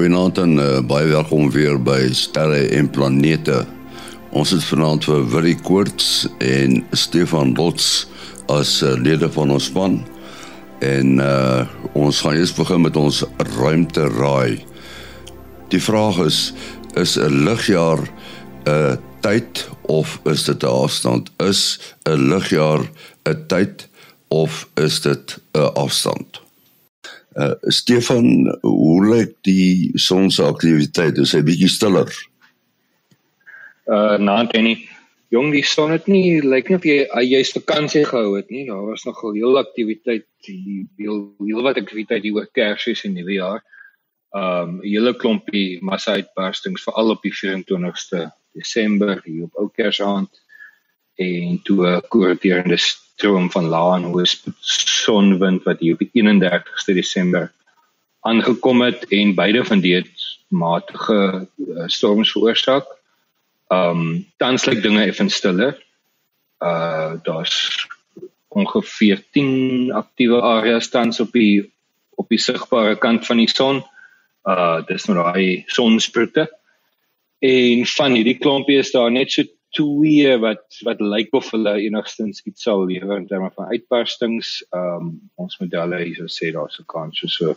Goeienaand en uh, baie welkom weer by Sterre en Planete. Ons het vanaand vir Willie Koorts en Stefan Lots as uh, lede van ons span. En uh, ons gaan eers begin met ons ruimte raai. Die vraag is is 'n ligjaar 'n uh, tyd of is dit 'n afstand? Is 'n ligjaar 'n tyd of is dit 'n afstand? Uh, Stefan, hoe lyk die son se aktiwiteit? Is hy bietjie stiller? Uh, nou, Danny, jong, die son het nie lyk nie of jy jy's vakansie gehou het nie. Daar was nogal heel aktiwiteit, heel heel wat aktiwiteit hier oor Kersfees en Nuwe Jaar. Um 'n hele klompie massa uitbarstings veral op die 24ste Desember hier op Ou Kersaand en toe 'n koorterende stroom van lae en hoë sonwind wat hier op die 31ste Desember aangekom het en beide van dit matige uh, storms veroorsaak. Um tans lyk dinge effens stiller. Uh daar's ongeveer 10 aktiewe areas tans op die op die sigbare kant van die son. Uh dis nou daai sonsprute. En van hierdie klompie is daar net so twee wat wat lyk of hulle enigstens iets sal lewer in terme van uitbarstings. Ehm um, ons modelle hier sê daar's 'n kans so so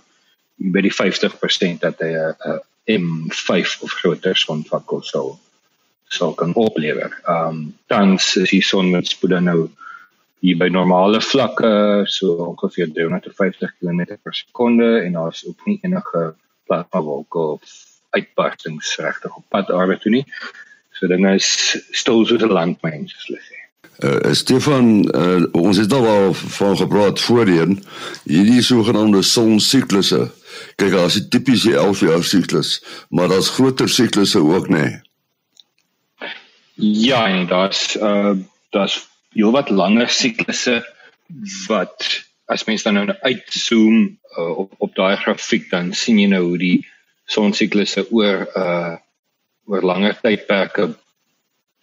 by die 50% dat hy 'n M5 of groter sonvakkel sal sal kan oplewer. Ehm um, tans is die son met spoed nou hier by normale vlakke so ongeveer 350 km/s en daar's ook nie enige plasmawolke of uitbarstings regtig op pad aarde toe nie. So dinge is stil soos 'n landmyn soos hulle sê. Uh, Stefan, uh, ons het al al van gepraat voorheen hierdie sogenaamde sonsiklusse. Kyk, daar's 'n tipiese 11 jaar siklus, maar daar's groter siklusse ook nê. Nee. Ja, en daar's uh daar's heelwat langer siklusse wat as mens dan nou uitzoom uh, op op daai grafiek dan sien jy nou hoe die sonsiklusse oor uh oor langer tydperke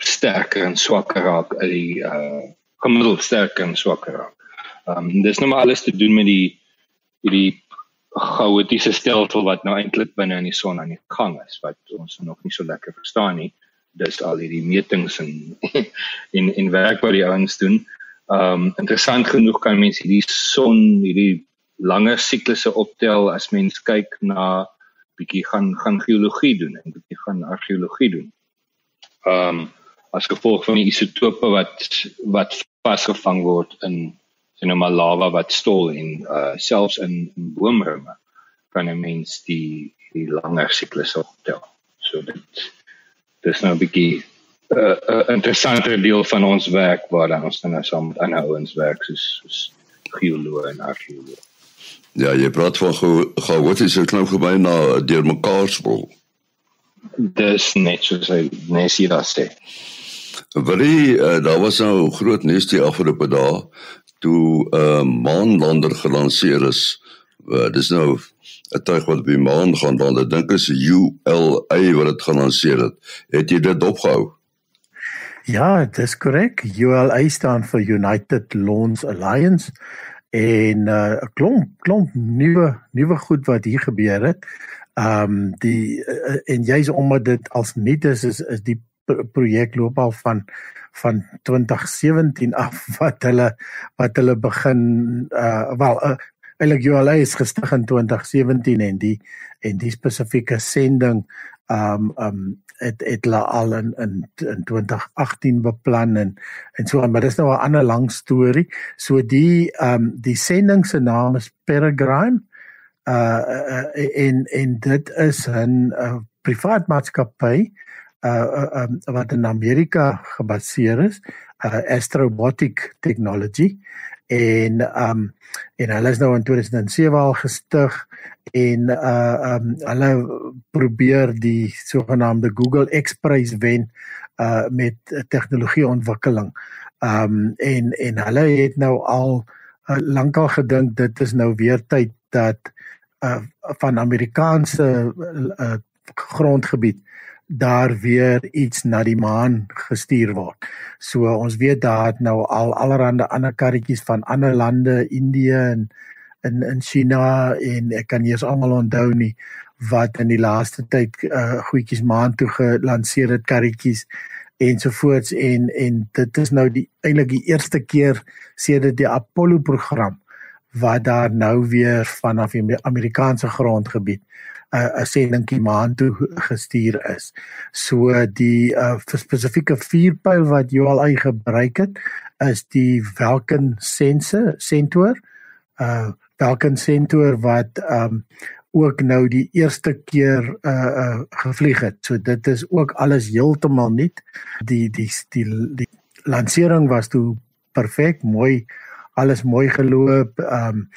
sterker en swakker raak uit die uh gemiddeld sterker en swakker raak. Ehm um, dis nou maar alles te doen met die hierdie chaotiese stelsel wat nou eintlik binne in die son aan die gang is wat ons nog nie so lekker verstaan nie. Dis al hierdie metings en en en werk wat die ouens doen. Ehm um, interessant genoeg kan mense hierdie son hierdie langer siklusse optel as mens kyk na bietjie gaan gaan geologie doen en bietjie gaan argeologie doen. Ehm um, as gevolg van die isotope wat wat vasgevang word in sien nou maar lava wat stol en uh selfs in, in boomrumme kan 'n mens die die langer siklus optel. So dit dis nou 'n bietjie 'n uh, uh, interessante deel van ons werk waar dan ons dan nou saam met ander ouens werk soos, soos geoloog en argeoloog. Ja, jy praat van gou wat is dit nou gebeur na deur mekaar spul. Dis net soos hy net sê daar sê. Willie, uh, daar was nou groot nuus die afgelope dae toe 'n uh, maanlander gelanseer is. Uh, dis nou 'n tuig wat by maan gaan dan. Ek dink is ULA wat dit gelanseer het. Het jy dit opgehou? Ja, dit is korrek. ULA staan vir United Launch Alliance en 'n uh, klomp klomp nuwe nuwe goed wat hier gebeur het. Ehm um, die uh, en jy's omdat dit als nuut is is is die projek loop al van van 2017 af wat hulle wat hulle begin uh wel uh, eintlik ULA is gestig in 2017 en die en die spesifieke sending um um het het la al in in in 2018 beplan en en so maar dis nou 'n ander lang storie. So die um die sending se naam is Peregrine. Uh, uh en en dit is 'n uh, privaat maatskappy uh, uh um wat in Amerika gebaseer is, uh Astrobotic Technology en um en hulle is nou in 2007 al gestig en uh um hulle probeer die sogenaamde Google X-prys wen uh met tegnologie ontwikkeling. Um en en hulle het nou al uh, lankal gedink dit is nou weer tyd dat uh van Amerikaanse uh, grondgebied daar weer iets na die maan gestuur word. So ons weet daar het nou al allerhande ander karretjies van ander lande, Indië en in in China en ek kan nie eens almal onthou nie wat in die laaste tyd uh, goedjies maan toe gelanseer het karretjies ensovoorts en en dit is nou die eintlik die eerste keer sedert die Apollo program wat daar nou weer vanaf die Amerikaanse grondgebied 'n uh, 'n sendingkie maan toe gestuur is. So die uh, spesifieke vuurpyl wat uit gebruik het is die Vulcan sensor sentor. Uh Vulcan sentor wat um ook nou die eerste keer uh uh gevlieg het. So dit is ook alles heeltemal nuut. Die die die die lansering was toe perfek, mooi alles mooi geloop. Ehm um,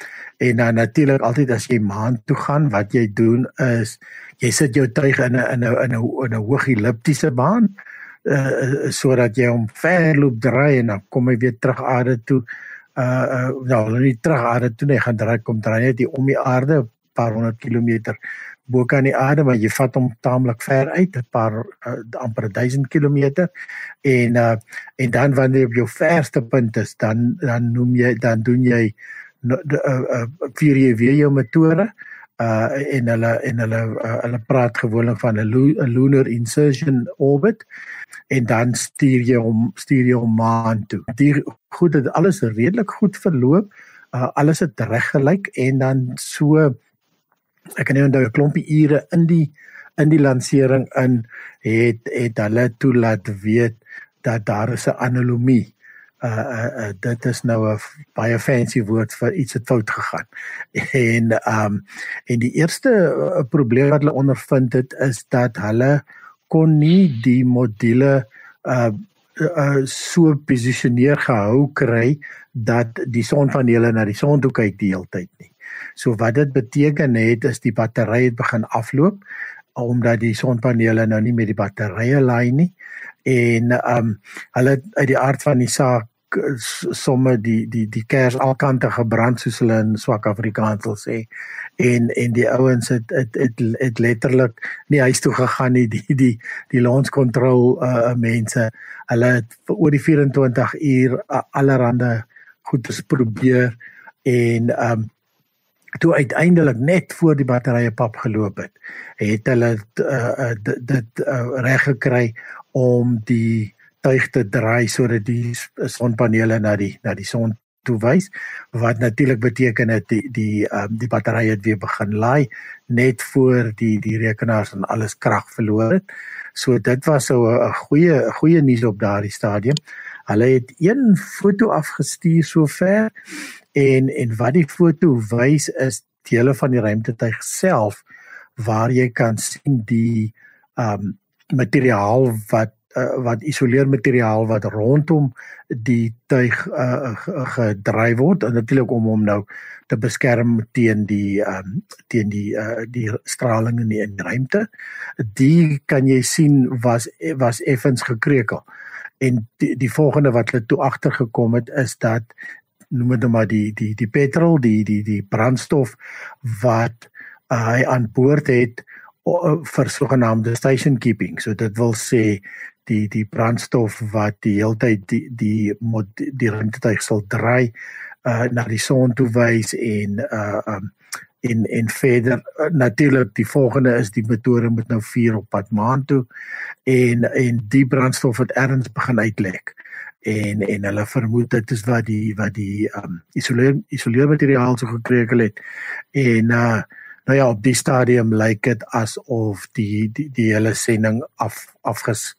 en dan natuurlik altyd as jy maan toe gaan, wat jy doen is jy sit jou tuig in 'n in 'n in 'n in 'n hoë elliptiese baan uh sodat jy hom verloop draai en dan kom hy weer terug aarde toe. Uh uh nou, nie terug aarde toe nie, gaan draai kom draai net om die aarde paar honderd kilometer bo kan die aarde maar jy vat hom taamlik ver uit 'n paar uh, amper 1000 km en uh, en dan wanneer jy op jou verste punt is dan dan noem jy dan doen jy uh, uh, vier jy weer jou metode uh en hulle en hulle uh, hulle praat gewoonlik van 'n lunar insertion orbit en dan stuur jy hom stuur jy hom maan toe. Die goed dit alles redelik goed verloop. Uh alles het reg gelyk en dan so ek kan nie onthou 'n klompie ure in die in die lansering in het het hulle toelaat weet dat daar is 'n anomalie. Uh, uh uh dit is nou 'n baie fancy woord vir iets het fout gegaan. En um en die eerste uh, probleem wat hulle ondervind het is dat hulle kon nie die module uh uh so posisioneer gehou kry dat die sonpanele na die son toe kyk die hele tyd nie. So wat dit beteken het is die battery het begin afloop omdat die sonpanele nou nie met die batterye laai nie. En ehm um, hulle uit die aard van die saak somme die die die kers alkante gebrand soos hulle in swak Afrikaans wil sê. En en die ouens het het het, het letterlik nie huis toe gegaan nie. Die die die launch control uh mense hulle het vir oor die 24 uur uh, allerhande goedes probeer. En ehm um, toe uiteindelik net voor die batterye pap geloop het, het hulle uh, dit, dit uh, reg gekry om die tuig te draai sodat die sonpanele na die na die son toe wys wat natuurlik beteken het die die um, die batterye het weer begin laai net voor die die rekenaars en alles krag verloor het. So dit was so 'n goeie goeie nuus op daardie stadium. Hulle het een foto afgestuur sover en en wat die foto wys is dele van die ruimtetuig self waar jy kan sien die um materiaal wat uh, wat isoleermateriaal wat rondom die tuig uh, gedryf word en natuurlik om hom nou te beskerm teen die um teen die uh, die straling in die, in ruimte. Die kan jy sien was was effens gekreukel. En die, die volgende wat hulle toe agtergekom het is dat noem dit maar die die die petrol, die die die brandstof wat uh, hy aan boord het uh, vir sogenaamde station keeping. So dit wil sê die die brandstof wat die heeltyd die die mod, die ruimtetuig sal draai uh, na die son toe wys en uh um en en verder uh, natuurlik die volgende is die motore moet nou vuur op pad maan toe en en die brandstof het erns begin uitlek en en hulle vermoed dit is wat die wat die um isoleer isoleermateriaal so gekrekel het. En uh nou ja op die stadium lyk dit asof die die die hele sending af afges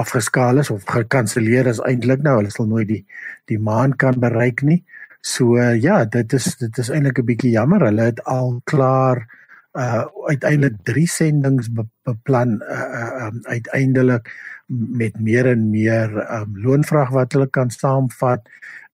afgeskaal is of gekanselleer is eintlik nou hulle sal nooit die die maan kan bereik nie. So uh, ja dit is dit is eintlik 'n bietjie jammer. Hulle het al klaar uh uiteindelik 3 sendings be, beplan uh, uh um, uiteindelik met meer en meer um, loonvraag wat hulle kan saamvat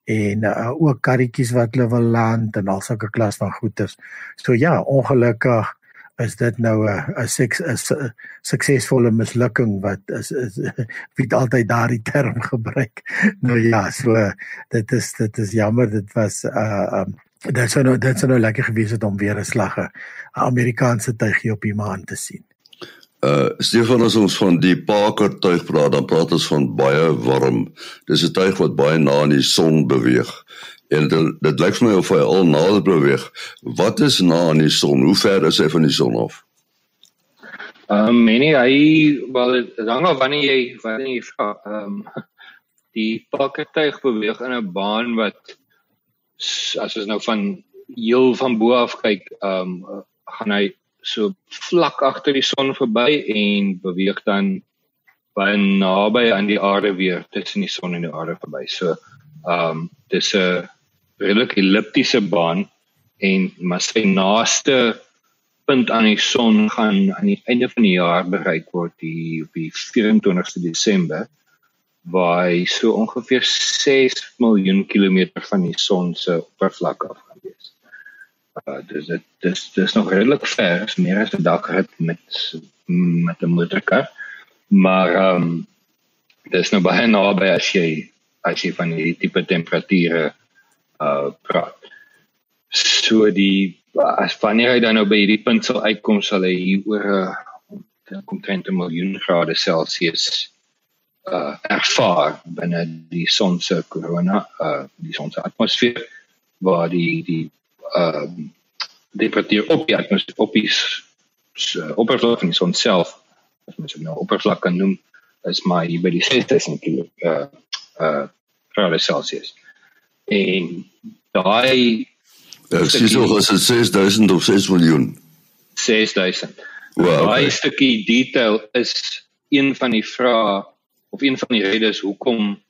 en uh, ook karretjies wat hulle wil land en al sulke klas van goederes. So ja, ongelukkig is dit nou 'n 'n suksesvolle mislukking wat is is wie altyd daardie term gebruik. Nou ja, so dit is dit is jammer dit was uh um, dit sou nou dit sou nou lekker gewees het om weer 'n slag 'n Amerikaanse tuigie op die maan te sien. Uh Stefan as ons van die Parker tuig praat, dan praat ons van baie warm. Dis 'n tuig wat baie na in die son beweeg. En dit dit lyk vir my of hy al nader beweeg. Wat is na in die son? Hoe ver is hy van die son af? Ehm um, menie hy wel hang af wanneer jy wanneer jy ehm um, die pakketuig beweeg in 'n baan wat as ons nou van heel van bo af kyk ehm um, gaan hy so vlak agter die son verby en beweeg dan baie naby aan die aarde weer tussen die son en die aarde verby. So ehm um, dis 'n redelik elliptiese baan en maar sy naaste punt aan die son gaan aan die einde van die jaar bereik word die op die 24ste Desember waar hy so ongeveer 6 miljoen kilometer van die son se oppervlak af gaan wees. Uh dis dit dis dis nog redelik ver, is meer as 'n dagrit met met 'n motorkar. Maar ehm um, dis nou baie naby as jy as jy van hierdie tipe temperature uh praat. So die as wanneer hy dan nou by hierdie punt sal uitkom sal hy hier oor 'n omtrent 'n miljoen grade Celsius uh ervaar binne die son se korona uh die son se atmosfeer waar die die uh temperatuur op die atmosfeer op die uh, oppervlak van die son self as mens dit nou oppervlak kan noem is maar hier by die 6000 kilo uh uh grade Celsius en daai Ek sê so as dit 6000 of 6 miljoen. 6000. Wow. Daai okay. stukkie detail is een van die vrae of een van die redes hoekom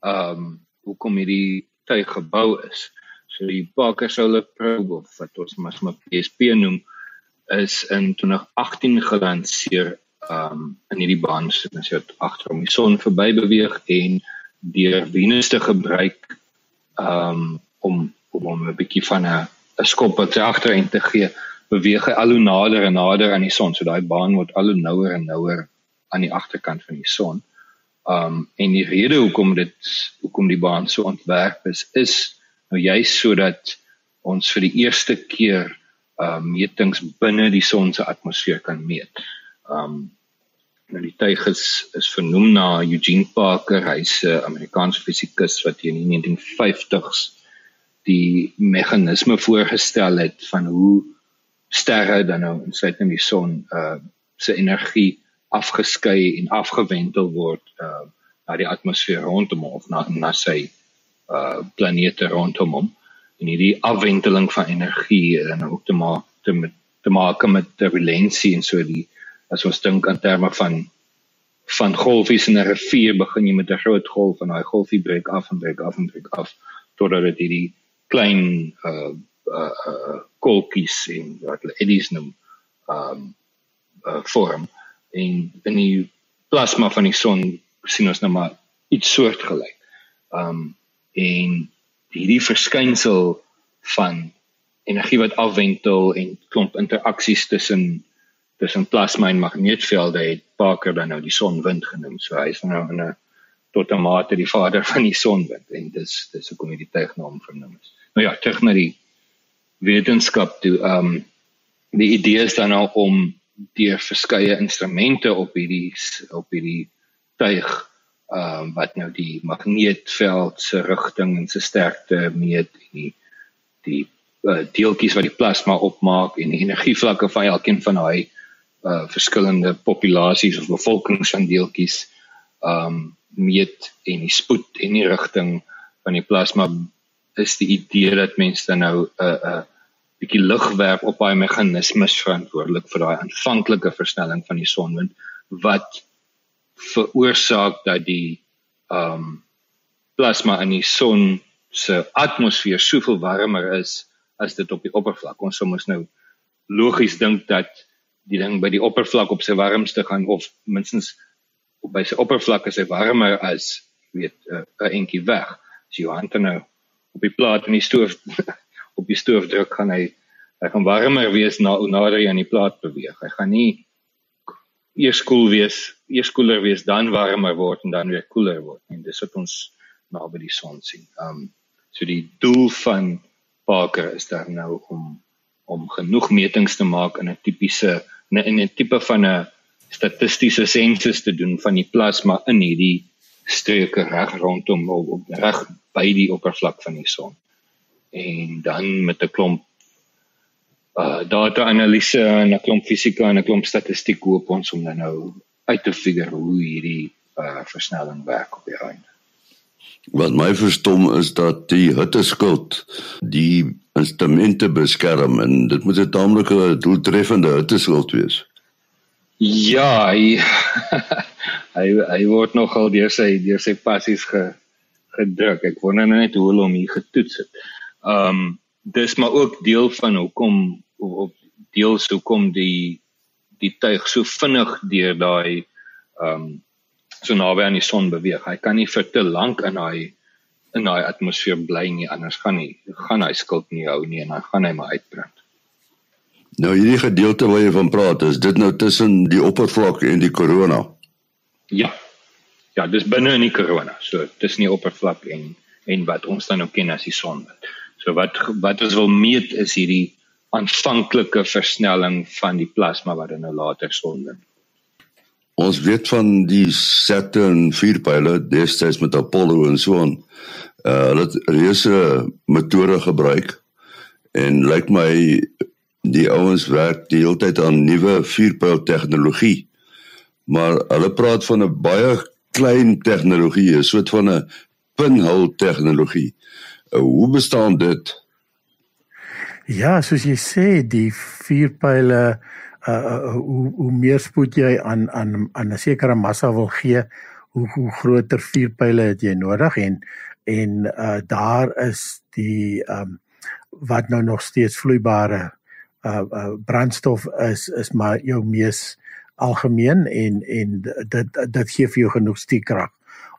ehm um, hoekom hierdie tuig gebou is. So die Parker Solar Probe of wat ons maar PSP noem is in 2018 gelanseer ehm um, in hierdie baan so as jy agter om die son verby beweeg en deur Venus te gebruik ehm um, om om om 'n bietjie van 'n 'n skop wat agterin te gee, beweeg hy al hoe nader en nader aan die son. So daai baan word al hoe nouer en nouer aan die agterkant van die son. Um en die rede hoekom dit hoekom die baan so ontwerp is is nou juist sodat ons vir die eerste keer um metings binne die son se atmosfeer kan meet. Um nou die tuig is is vernoem na Eugene Parker, hy's 'n Amerikaanse fisikus wat in die 1950s die meganisme voorgestel het van hoe sterre dan nou insluitend die son uh se energie afgeskei en afgewentel word uh na die atmosfeer rondom hom of na na sy uh planete rondom hom. En hierdie afwenteling van energie en ook te maak te met te maak met turbulensie en so die as ons dink aan terme van van golfies in 'n rivier begin jy met 'n groot golf en daai golfie breek af en breek af en breek af totdat dit hierdie klein uh uh, uh kolkies en wat hulle eddies noem um uh vorm en in die plasma van die son sien ons nou maar iets soortgelyk. Um en hierdie verskynsel van energie wat afwentel en klomp interaksies tussen tussen plasma en magneetvelde het Parker dan nou die sonwind genoem. So hy is nou in 'n tot 'n mate die vader van die sonwind en dis dis hoekom hy die tegnoom vernoem is nou ja, terug na die wetenskap toe. Um, die idee is dan nou om deur verskeie instrumente op hierdie op hierdie tuig ehm um, wat nou die magneetveld se rigting en se sterkte meet en die die uh, deeltjies wat die plasma opmaak en die energievlakke van elkeen van daai uh verskillende populasies of bevolkings van deeltjies ehm um, meet en die spoed en die rigting van die plasma is die idee dat mense dan nou 'n uh, 'n uh, bietjie lig werp op daai meganismes verantwoordelik vir daai aanvanklike versnelling van die sonwind wat veroorsaak dat die ehm um, plasma in die son se atmosfeer soveel warmer is as dit op die oppervlak. Ons sou mos nou logies dink dat die ding by die oppervlak op sy warmste gaan of minstens op by sy oppervlak is hy warmer as weet 'n uh, entjie weg. As jy hand nou op die plaat in die stoof op die stoof druk gaan hy hy gaan warmer wees na nader hy aan die plaat beweeg. Hy gaan nie eers koel wees, eers koeler wees dan warmer word en dan weer koeler word. En dis wat ons naby die son sien. Um so die doel van Parker is daar nou om om genoeg metings te maak in 'n tipiese in 'n tipe van 'n statistiese sensus te doen van die plasma in hierdie streke reg rondom op reg by die oppervlak van die son. En dan met 'n klomp uh data-analise en 'n klomp fisika en 'n klomp statistiek hoop ons om dan nou uit te figure hoe hierdie uh versnelling werk op die einde. Wat my verstom is dat die hitteskuld die instrumente beskerm en dit moet 'n taamlike doeltreffende hitteskuld wees. Ja, hy hy, hy word nogal deur sy deur sy passies ge gedruk. Ek wonder net hoe hulle hom hier getoets het. Um dis maar ook deel van hoekom of deels hoekom die die tuig so vinnig deur daai ehm um, so naby aan die son beweeg. Hy kan nie vir te lank in daai in daai atmosfeer bly nie anders gaan nie gaan hy skuld nie hou nie en dan gaan hy maar uitbrand. Nou hierdie gedeelte waar jy van praat, is dit nou tussen die oppervlak en die korona? Ja. Ja, dis binne in die korona. So tussen die oppervlak en en wat ons dan nou ken as die son. So wat wat ons wil meet is hierdie aanvanklike versnelling van die plasma wat dan nou later sonde. Ons weet van die Saturn 4 pile destyds met Apollo en so aan. Uh hulle het reuse metode gebruik en lyk my die ouens werk die hele tyd aan nuwe vuurpyl tegnologie. Maar hulle praat van 'n baie klein tegnologie, 'n soort van 'n pinhole tegnologie. Uh, hoe bestaan dit? Ja, soos jy sê, die vuurpyle uh, uh hoe hoe meer spoed jy aan aan aan 'n sekere massa wil gee, hoe hoe groter vuurpyle het jy nodig en en uh daar is die um wat nou nog steeds vloeibare uh, uh brandstof is is maar jou mees algemeen en en dit dit gee vir jou genoeg stiekrag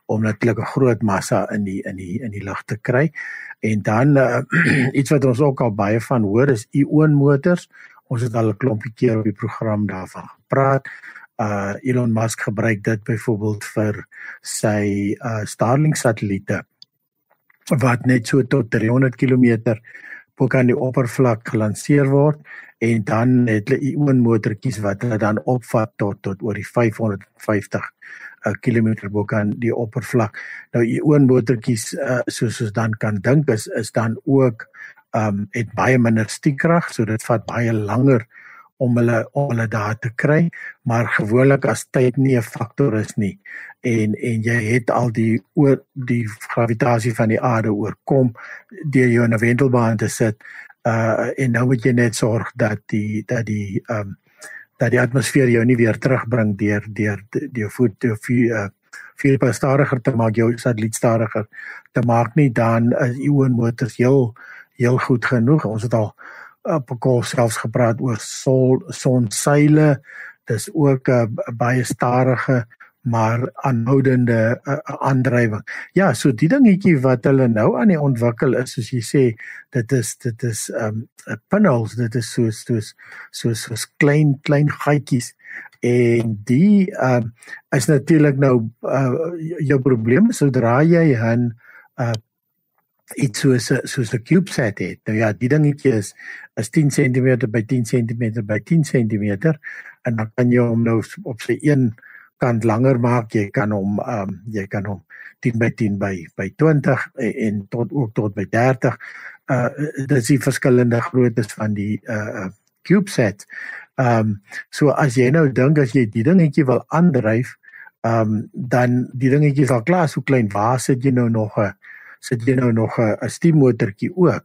om natuurlik 'n groot massa in die in die in die lug te kry. En dan uh, iets wat ons ook al baie van hoor is ionmotors. Ons het al 'n klompie keer op die program daarvan gepraat. Uh Elon Musk gebruik dit byvoorbeeld vir sy uh Starlink satelliete wat net so tot 300 km bo kan die oppervlak gelanseer word en dan het hulle ionmotortjies wat hulle dan opvat tot tot oor die 550 'n kilometer bo kan die oppervlak. Nou ionmotortjies uh, soos ons dan kan dink is is dan ook ehm um, het baie minder stiekrag, so dit vat baie langer om hulle om hulle daar te kry, maar gewoonlik as tyd nie 'n faktor is nie. En en jy het al die oor die gravitasie van die aarde oorkom deur jou in 'n wentelbaan te sit uh en nou moet jy net sorg dat die dat die ehm um, dat die atmosfeer jou nie weer terugbring deur deur die voet te vuur veel uh, stadiger te maak jou satelliet stadiger te maak nie. Dan is ion motors heel heel goed genoeg. Ons het al op 'n kol selfs gepraat oor sol sonseile. Dis ook 'n uh, baie stadige maar aanhoudende uh, aandrywing. Ja, so die dingetjie wat hulle nou aan die ontwikkel is soos jy sê, dit is dit is ehm um, panels, dit is so so so so klein klein gaatjies. En die um, is natuurlik nou uh, jou probleem sodra jy 'n uh iets soos soos 'n CubeSat het. Nou ja, die dingetjie is is 10 cm by 10 cm by 10 cm en dan kan jy hom nou op sy een kan langer maak. Jy kan hom ehm um, jy kan hom 10 by 10 by by 20 en, en tot ook tot by 30. Uh dit is die verskillende groottes van die uh CubeSat. Ehm um, so as jy nou dink as jy die dingetjie wil aandryf, ehm um, dan die dingetjie is al klaar so klein. Waar sit jy nou nog 'n sit jy nou nog 'n steammotortjie ook?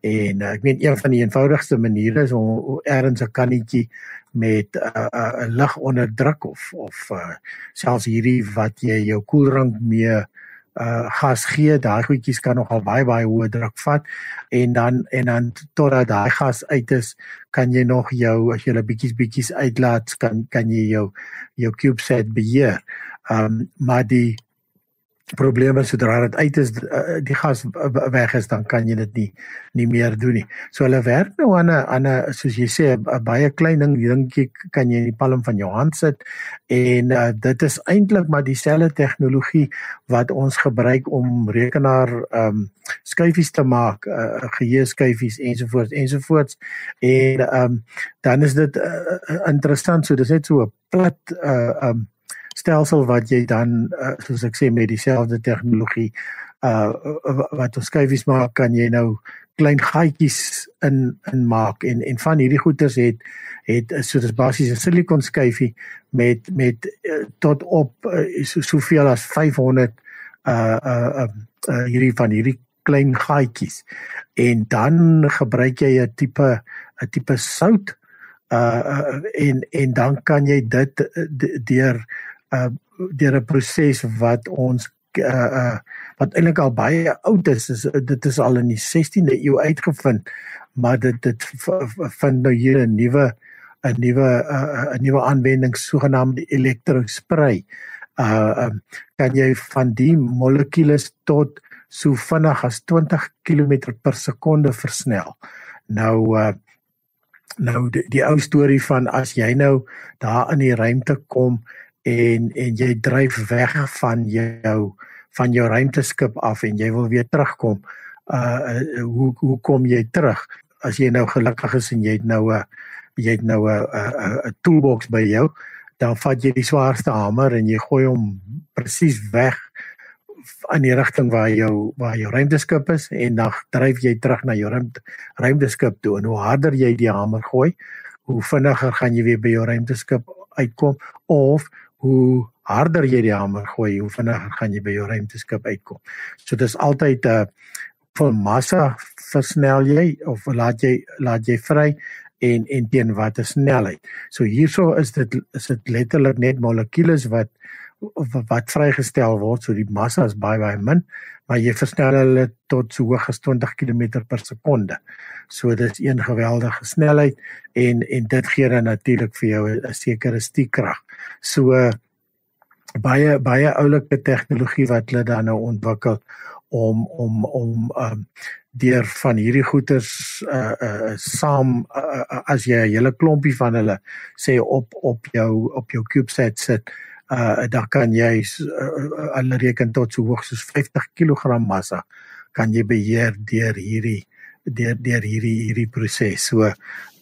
En uh, ek weet een van die eenvoudigste maniere is om ergens 'n kannetjie met 'n uh, 'n uh, lig onder druk of of uh, selfs hierdie wat jy jou koelrank mee uh gas gee, daai goedjies kan nogal baie baie hoë druk vat en dan en dan totdat daai gas uit is, kan jy nog jou as jy 'n bietjies bietjies uitlaat, kan kan jy jou jou CubeSat beheer. Um maar die probleme sodra dit uit is eh, die gas weg is dan kan jy dit nie nie meer doen nie. So hulle werk nou aan 'n aan 'n soos jy sê 'n baie klein ding, dink ek kan jy in die palm van jou hand sit. En uh, dit is eintlik maar dieselfde tegnologie wat ons gebruik om rekenaar ehm um, skuifies te maak, uh, geheue skuifies ensovoorts ensovoorts en ehm um, dan is dit uh, interessant. So dis net so 'n plat uh, um, stelsel wat jy dan uh, soos ek sê met dieselfde tegnologie uh wat ons skyfies maak kan jy nou klein gaatjies in in maak. En en van hierdie goeters het het so dis basies 'n silikon skyfie met met uh, tot op uh, so soveel as 500 uh uh, uh uh hierdie van hierdie klein gaatjies. En dan gebruik jy 'n tipe 'n tipe sout uh, uh en en dan kan jy dit deur uh deur 'n proses wat ons uh, uh wat eintlik al baie oud is, is dit is al in die 16de eeu uitgevind maar dit dit vind nou hier 'n nuwe 'n nuwe 'n nuwe aanwending sogenaamde elektrosprei. Uh um, kan jy van die molekules tot so vinnig as 20 km per sekonde versnel. Nou uh nou die, die ou storie van as jy nou daar in die ruimte kom en en jy dryf weg van jou van jou ruimteskip af en jy wil weer terugkom uh hoe hoe kom jy terug? As jy nou gelukkig is en jy het nou 'n jy het nou 'n 'n 'n toolbox by jou dan vat jy die swaarste hamer en jy gooi hom presies weg in die rigting waar jou waar jou ruimteskip is en dan dryf jy terug na jou ruimte ruimteskip toe. En hoe harder jy die hamer gooi hoe vinniger gaan jy weer by jou ruimteskip uitkom of hoe harder jy die hamer gooi, hoe vinniger gaan jy by jou ruimteskip uitkom. So dis altyd 'n uh, vol massa versnel jy of laat jy laat jy vry en en teen watter snelheid. So hierso is dit is dit letterlik net molekules wat wat vrygestel word. So die massa is baie baie min, maar jy versnel hulle tot so hoog as 20 km per sekonde. So dis een geweldige snelheid en en dit gee dan natuurlik vir jou 'n sekere stiekrag. So uh, baie baie oulike tegnologie wat hulle dan nou ontwikkel om om om um deur van hierdie goeters uh uh saam uh, uh, as jy 'n hele klompie van hulle sê op op jou op jou CubeSat sit uh dan kan jy uh, hulle reken tot so hoog soos 50 kg massa kan jy beheer deur hierdie deur deur hierdie hierdie proses. So ja,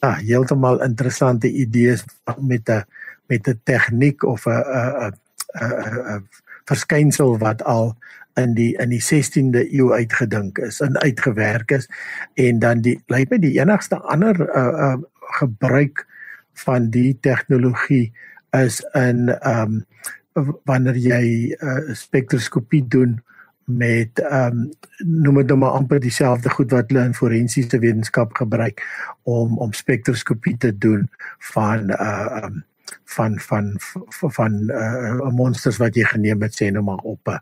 uh, heeltemal interessante idees met 'n met 'n tegniek of 'n 'n 'n verskynsel wat al in die in die 16de eeu uitgedink is en uitgewerk is en dan die lyk my die enigste ander uh, uh gebruik van die tegnologie is in ehm um, wanneer jy 'n uh, spektroskopie doen met ehm um, noem dit nou maar amper dieselfde goed wat hulle in forensiese wetenskap gebruik om om spektroskopie te doen van uh um, van van van, van uh, monsters wat jy geneem het sê nou maar op 'n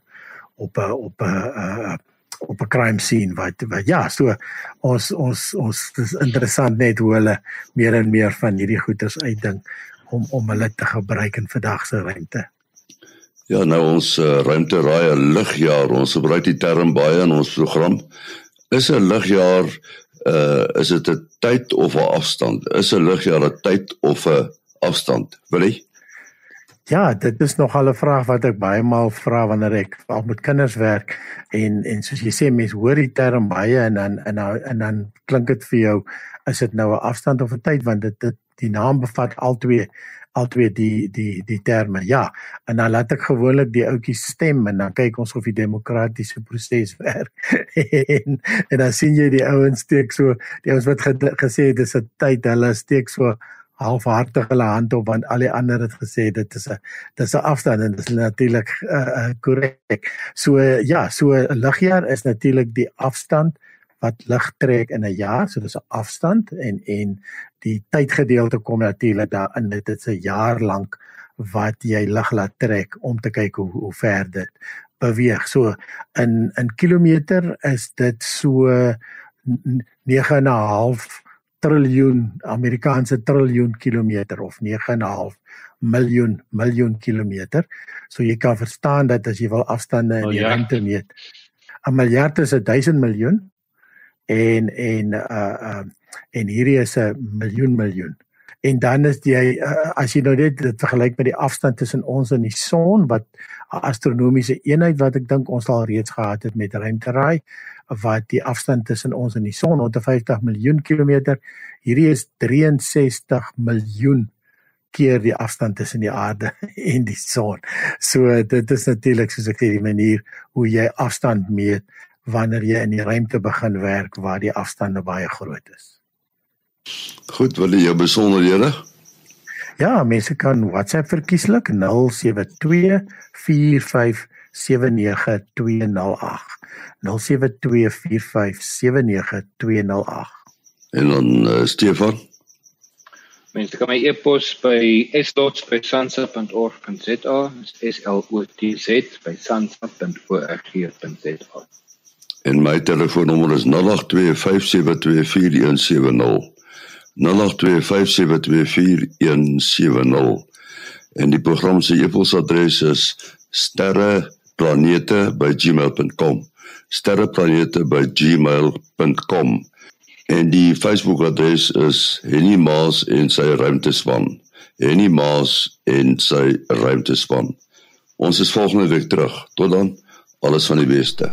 op 'n op 'n uh, op 'n crime scene wat wat ja so ons ons ons dis interessant net hoe hulle meer en meer van hierdie goeders uitdink om om hulle te gebruik in vandag se ruimte. Ja, nou ons uh, ruimte raai 'n ligjaar. Ons gebruik die term baie in ons program. Is 'n ligjaar uh is dit 'n tyd of 'n afstand? Is 'n ligjaar 'n tyd of 'n afstand? Wil jy? Ja, dit is nog al 'n vraag wat ek baie maal vra wanneer ek al met kinders werk en en soos jy sê mense hoor die term baie en dan en dan en dan klink dit vir jou is dit nou 'n afstand of 'n tyd want dit dit die naam bevat al twee al twee die die die terme. Ja, en dan laat ek gewoonlik die ouetjies stem en dan kyk ons of die demokratiese proses werk. en, en dan sien jy die ouens steek so, die ouens wat ge, gesê het dis 'n tyd, hulle steek so halfhartig hulle hand op want al die ander het gesê dit is 'n dis 'n afstand en dit is natuurlik korrek. Uh, uh, so uh, ja, so 'n ligjaar is natuurlik die afstand wat lig trek in 'n jaar, so dis 'n afstand en en die tydgedeelte kom natuurlik daarin dit is 'n jaar lank wat jy lig laat trek om te kyk hoe hoe ver dit beweeg. So in in kilometer is dit so 9.5 triljoen Amerikaanse triljoen kilometer of 9.5 miljoen miljoen kilometer. So jy kan verstaan dat as jy wil afstande in die ruimte meet, 'n miljard is 'n 1000 miljoen en en uh uh en hierdie is 'n miljoen miljoen. En dan is jy uh, as jy nou net dit vergelyk met die afstand tussen ons en die son wat 'n astronomiese eenheid wat ek dink ons al reeds gehad het met ruimteraai wat die afstand tussen ons en die son 150 miljoen kilometer. Hierdie is 63 miljoen keer die afstand tussen die aarde en die son. So dit is natuurlik soos ek sê die manier hoe jy afstand meet wanneer jy in die ruimte begin werk waar die afstande baie groot is. Goed, wil jy besonderhede? Ja, mense kan WhatsApp verkieslik 0724579208. 0724579208. En dan uh, Stefan Mense kan my e-pos by s.sansa.org.za, s l o t z by sansa.org.za. En my telefoonnommer is 0825724170. 0825724170 en die program se e-posadres is sterreplanete@gmail.com sterreplanete@gmail.com en die Facebook-adres is Henny Maas en sy ruimtespan. Henny Maas en sy ruimtespan. Ons is volgende week terug. Tot dan. Alles van die beste